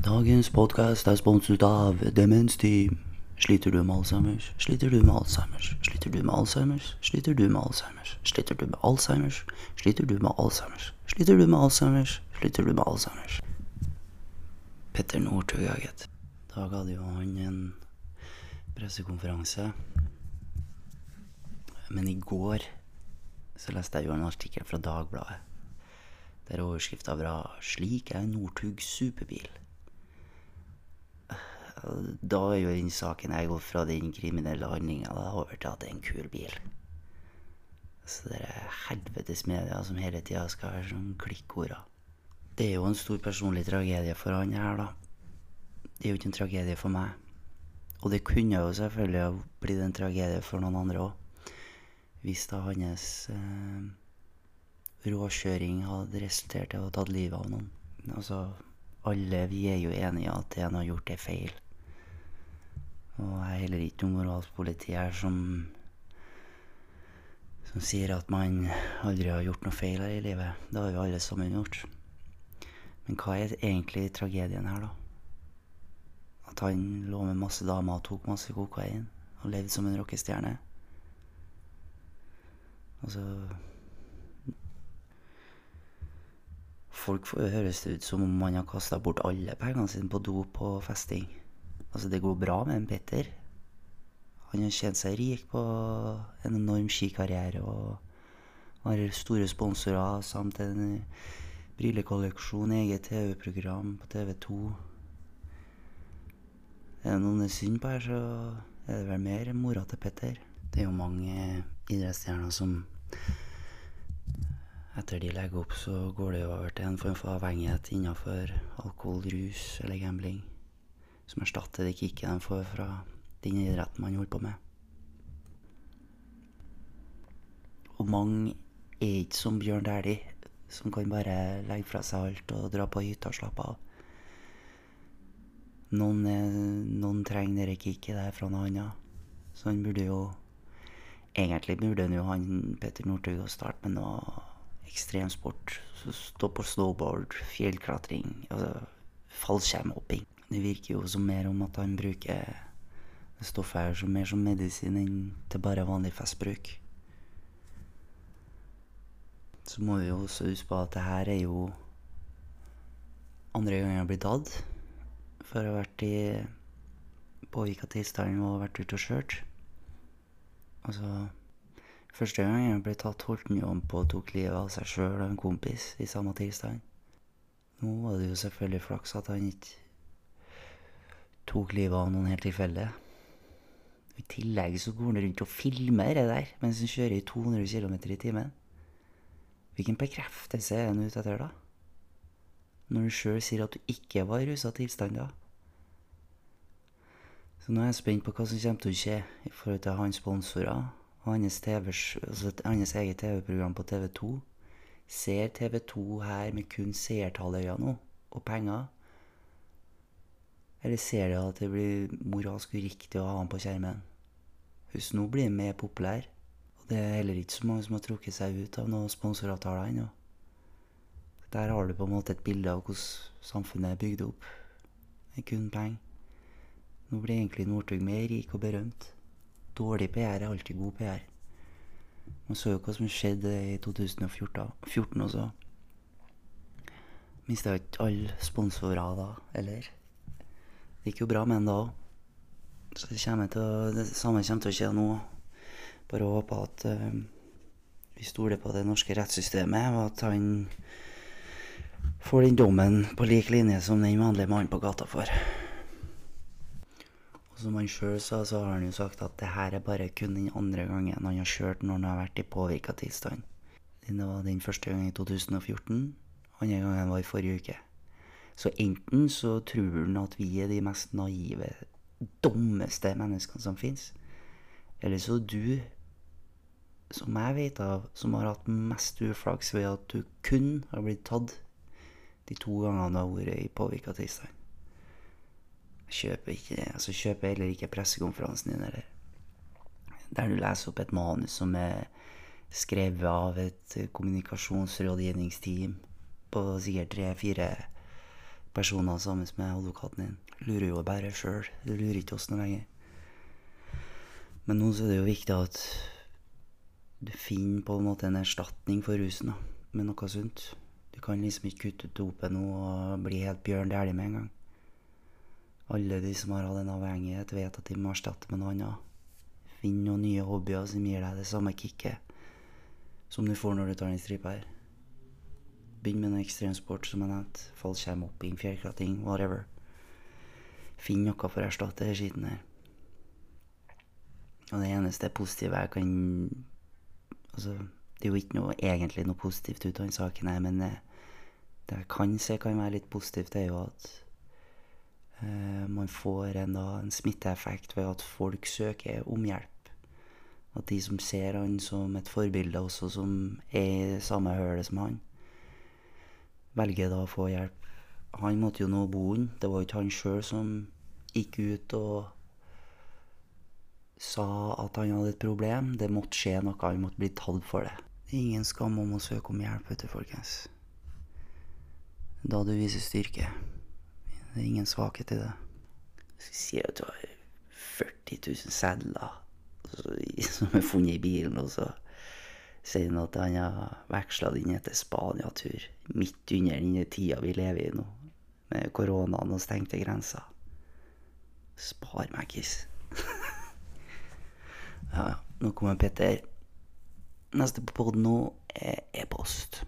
Dagens podkast er sponset av Demensteam. Sliter du med Alzheimers? Sliter du med Alzheimers? Sliter du med Alzheimers? Sliter du med Alzheimers? Sliter du med Alzheimers? Sliter du med Alzheimers? Sliter du med Alzheimers? Sliter du med Alzheimers? Petter Northug, ja, gitt. I dag hadde jo han en pressekonferanse. Men i går så leste jeg jo en artikkel fra Dagbladet. Der overskrifta var 'Slik er Northug superbil'. Da er jo den saken jeg går fra den kriminelle handlinga over til at det er en kul bil. Så det er helvetes media som hele tida skal være sånn klikkorder. Det er jo en stor personlig tragedie for han her, da. Det er jo ikke en tragedie for meg. Og det kunne jo selvfølgelig ha blitt en tragedie for noen andre òg. Hvis da hans eh, råkjøring hadde resultert i å ha tatt livet av noen. Altså, alle vi er jo enige i at det han har gjort, er feil. Og jeg er heller ikke noe moralsk politi her som som sier at man aldri har gjort noe feil her i livet. Det har jo alle sammen gjort. Men hva er egentlig tragedien her, da? At han lå med masse damer og tok masse kokain og levde som en rockestjerne? Altså Folk høres det ut som om man har kasta bort alle pengene sine på dop og festing. Altså, det går bra med en Petter. Han har tjent seg rik på en enorm skikarriere og har store sponsorer samt en brillekolleksjon, eget TV-program på TV2. Er det noen det er synd på her, så er det vel mer mora til Petter. Det er jo mange idrettsstjerner som etter de legger opp, så går det jo over til en form for avhengighet innenfor alkohol, rus eller gambling. Som erstatter det kicket de får fra den idretten man holder på med. Og mange er ikke som Bjørn Dæhlie, som kan bare legge fra seg alt og dra på hytta og slappe av. Noen, noen trenger det kicket der fra noe annet. Så han burde jo Egentlig burde han jo han Petter Northug å starte med noe ekstremsport. Stå på snowboard, fjellklatring, altså fallskjermhopping. Det virker jo som mer om at han bruker stoffet her som mer som medisin enn til bare vanlig festbruk. Så må vi jo også huske på at det her er jo andre gangen jeg blir tatt for å ha vært i påvirka tilstand og vært ute og kjørt. Altså Første gang jeg ble tatt, holdt han jo på og tok livet av seg sjøl og en kompis i samme tilstand. Nå var det jo selvfølgelig flaks at han ikke tok livet av noen helt tilfeldig. I tillegg så går han rundt og filmer det der mens han kjører i 200 km i timen. Hvilken bekreftelse er han ute etter, da? Når du sjøl sier at du ikke var i rusa tilstand da? Så nå er jeg spent på hva som kommer til å skje i forhold til hans sponsorer og hans, altså hans eget TV-program på TV2. Ser TV2 her med kun seertalløyer nå, og penger? Eller ser de at det blir moralsk uriktig å ha han på skjermen? Husk, nå blir han mer populær. Og det er heller ikke så mange som har trukket seg ut av noen sponsoravtaler ennå. Der har du på en måte et bilde av hvordan samfunnet er bygd opp. Med kun penger. Nå blir egentlig Northug mer rik og berømt. Dårlig PR er alltid god PR. Man så jo hva som skjedde i 2014 også. Mista ikke alle sponsorer da, eller? Det gikk jo bra med den da òg. Så det, å, det samme kommer til å skje nå. Bare håper at uh, vi stoler på det norske rettssystemet, og at han får den dommen på lik linje som den vanlige mannen på gata får. Og som han sjøl sa, så har han jo sagt at det her er bare kun den andre gangen han har kjørt når han har vært i påvirka tilstand. Det var den første gangen i 2014, andre gangen var i forrige uke. Så enten så tror han at vi er de mest naive, dummeste menneskene som fins. Eller så du, som jeg vet av, som har hatt mest uflaks ved at du kun har blitt tatt de to gangene du har vært i påvirka tilstand. Kjøper ikke altså kjøper heller ikke pressekonferansen din, eller der du leser opp et manus som er skrevet av et kommunikasjonsrådgivningsteam på sikkert tre-fire personer sammen med advokaten din. Lurer jo bare sjøl. Lurer ikke oss noe lenger. Men nå så er det jo viktig at du finner på en måte en erstatning for rusen da, med noe sunt. Du kan liksom ikke kutte ut dopet nå og bli helt Bjørn Dæhlie med en gang. Alle de som har hatt en avhengighet, vet at de må erstatte med noe annet. Finn noen nye hobbyer som gir deg det samme kicket som du får når du tar den stripa her. Begynn med noe ekstremsport, som jeg nevnte. Fallskjermhopping, fjellklatring, whatever. Finn noe for å erstatte den skiten her. Og det eneste positive jeg kan Altså, det er jo ikke noe, egentlig noe positivt ut av den saken her, men det, det jeg kan se kan være litt positivt, det er jo at eh, man får en, da, en smitteeffekt ved at folk søker om hjelp. At de som ser han som et forbilde, også som er i samme hølet som han, velger da å få hjelp. Han måtte jo nå bo inn. Det var ikke han sjøl som gikk ut og sa at han hadde et problem. Det måtte skje noe, han måtte bli tatt for det. Det er ingen skam om å søke om hjelp, vet du, folkens. Da du viser styrke. Det er ingen svakhet i det. Jeg sier at du har 40 000 sedler som er funnet i bilen, og så sier at han har veksla det inn etter Spania-tur. Midt under den tida vi lever i nå, med koronaen og stengte grenser. Spar meg, Kiss. Ja. Nå kommer Petter. Neste på poden nå er e-post.